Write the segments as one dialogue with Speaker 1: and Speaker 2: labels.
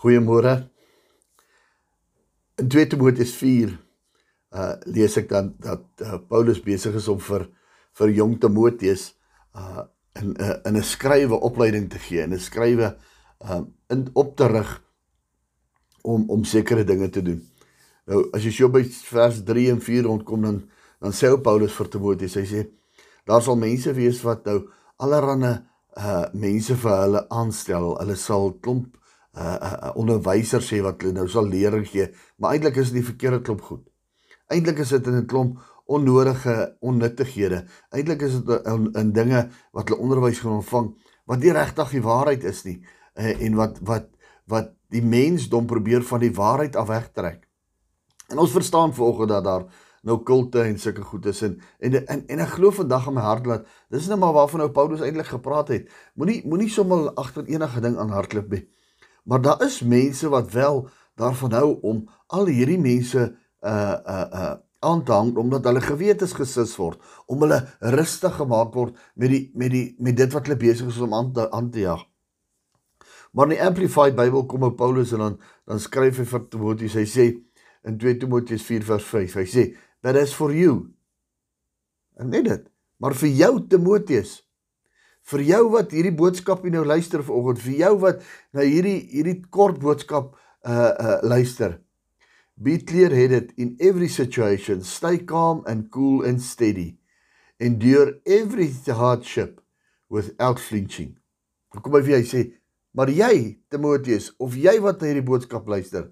Speaker 1: Goeiemôre. In 2 Timoteus 4 uh lees ek dan dat uh, Paulus besig is om vir vir jong Timoteus uh in 'n uh, in 'n skrywe opleiding te gee 'n skrywe uh in op te rig om om sekere dinge te doen. Nou as jy so by vers 3 en 4 rondkom dan dan sê Paulus vir Timoteus, hy sê daar sal mense wees wat nou allerlei uh mense vir hulle aanstel. Hulle sal klomp uh, uh onderwysers sê wat hulle nou sal lering gee, maar eintlik is dit die verkeerde klomp goed. Eintlik is dit 'n klomp onnodige onnuttighede. Eintlik is dit 'n dinge wat hulle onderwys gaan ontvang wat nie regtig die waarheid is nie uh, en wat wat wat die mensdom probeer van die waarheid af wegtrek. En ons verstaan vanoggend dat daar nou kulte en sulke goed is en en en, en ek glo vandag in my hart dat dis net maar waarvan nou Paulus eintlik gepraat het. Moenie moenie sommer agter enige ding aan hardloop nie. Maar daar is mense wat wel daarvan hou om al hierdie mense uh uh uh aan te hang omdat hulle gewetes gesis word, om hulle rustig gemaak word met die met die met dit wat hulle besig is om aan te aan te jag. Maar in die Amplified Bybel kom ou Paulus en dan dan skryf hy vir Timoteus, hy sê in 2 Timoteus 4 vers 5, hy sê, "That is for you." En net dit, maar vir jou Timoteus, vir jou wat hierdie boodskap nou luister vanoggend, vir jou wat na hierdie hierdie kort boodskap uh uh luister. Be clear-headed in every situation, stay calm and cool and steady. Endure every hardship without flinching. Kom by wie hy sê, maar jy Timoteus of jy wat na hierdie boodskap luister,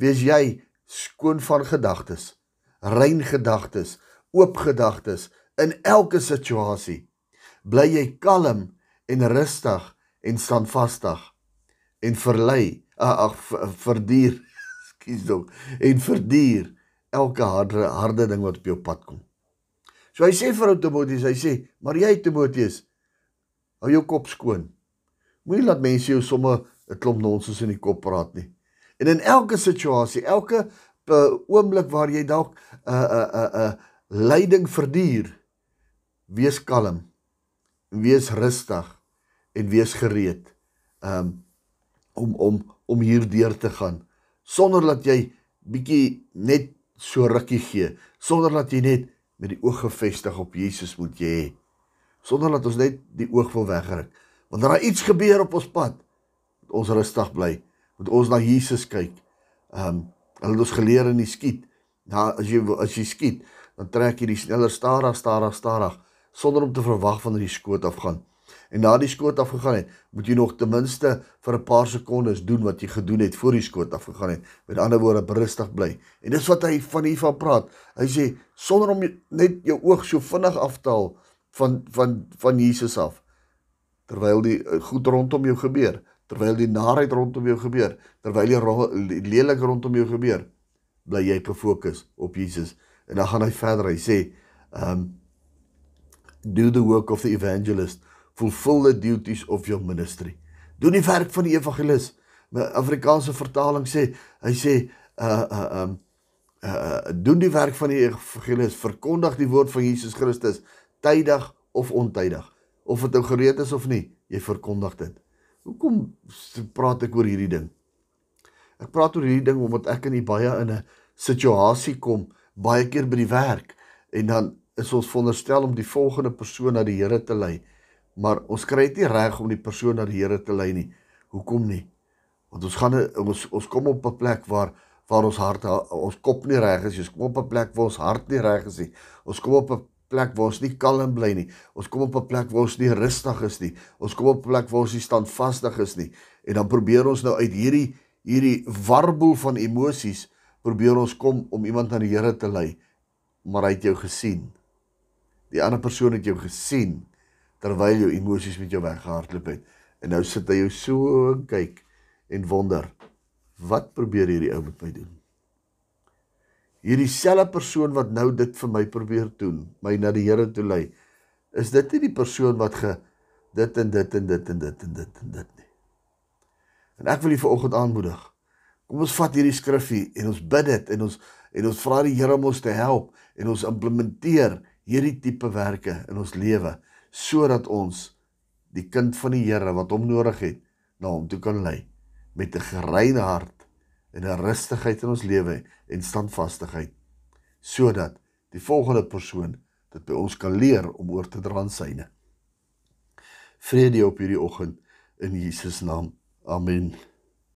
Speaker 1: wees jy skoon van gedagtes, rein gedagtes, oop gedagtes in elke situasie bly jy kalm en rustig en standvastig en verlei ag verduur skus dog en verduur elke harde harde ding wat op jou pad kom. So hy sê vir Timoteus, hy sê, maar jy Timoteus, hou jou kop skoon. Moenie laat mense jou sommer 'n klomp nonsens in die kop praat nie. En in elke situasie, elke uh, oomblik waar jy dalk 'n uh, 'n uh, 'n uh, uh, lyding verduur, wees kalm wees rustig en wees gereed um om om om hier deur te gaan sonder dat jy bietjie net so rukkie gee sonder dat jy net met die oog gefestig op Jesus moet jy hê sonder dat ons net die oog wil wegruk. Wanneer daar iets gebeur op ons pad moet ons rustig bly moet ons na Jesus kyk. Um hulle het ons geleer in die skiet. Ja as jy as jy skiet dan trek jy die sneller stadig stadig stadig sonder om te verwag wanneer die skoot afgaan. En na die skoot afgegaan het, moet jy nog ten minste vir 'n paar sekondes doen wat jy gedoen het voor die skoot afgegaan het. Met ander woorde, berustig bly. En dis wat hy van hier van praat. Hy sê sonder om net jou oog so vinnig af te haal van van van Jesus af terwyl die eh, goed rondom jou gebeur, terwyl die narheid rondom jou gebeur, terwyl die lelik rondom jou gebeur, bly jy gefokus op Jesus. En dan gaan hy verder. Hy sê, ehm um, do the work of the evangelist, fulfill the duties of your ministry. Doen die werk van die evangelis. My Afrikaanse vertaling sê, hy sê uh uh um uh doen die werk van die evangelis, verkondig die woord van Jesus Christus tydig of ontydig. Of dit nou gereed is of nie, jy verkondig dit. Hoekom praat ek oor hierdie ding? Ek praat oor hierdie ding omdat ek in die baie in 'n situasie kom baie keer by die werk en dan is ons veronderstel om die volgende persoon na die Here te lei. Maar ons kry dit nie reg om die persoon na die Here te lei nie. Hoekom nie? Want ons gaan ons ons kom op 'n plek waar waar ons hart ons kop nie reg is. Ons kom op 'n plek waar ons hart nie reg is nie. Ons kom op 'n plek waar ons nie kalm bly nie. Ons kom op 'n plek waar ons nie rustig is nie. Ons kom op 'n plek waar ons nie standvastig is nie. En dan probeer ons nou uit hierdie hierdie warboel van emosies probeer ons kom om iemand na die Here te lei. Maar hy het jou gesien. Die ander persoon het jou gesien terwyl jou emosies met jou weggehardloop het. En nou sit hy jou so en kyk en wonder, wat probeer hierdie ou met my doen? Hierdie selfe persoon wat nou dit vir my probeer doen, my na die Here toe lei, is dit nie die persoon wat ge dit en dit en dit en dit en dit en dit nie. En ek wil julle vanoggend aanmoedig. Kom ons vat hierdie skrifgie en ons bid dit en ons en ons vra die Here om ons te help en ons implementeer hierdie tipe werke in ons lewe sodat ons die kind van die Here wat hom nodig het na hom toe kan lei. met 'n gereine hart en 'n rustigheid in ons lewe en standvastigheid sodat die volgende persoon dit by ons kan leer om oor te dra aan syne. Vrede op hierdie oggend in Jesus naam. Amen.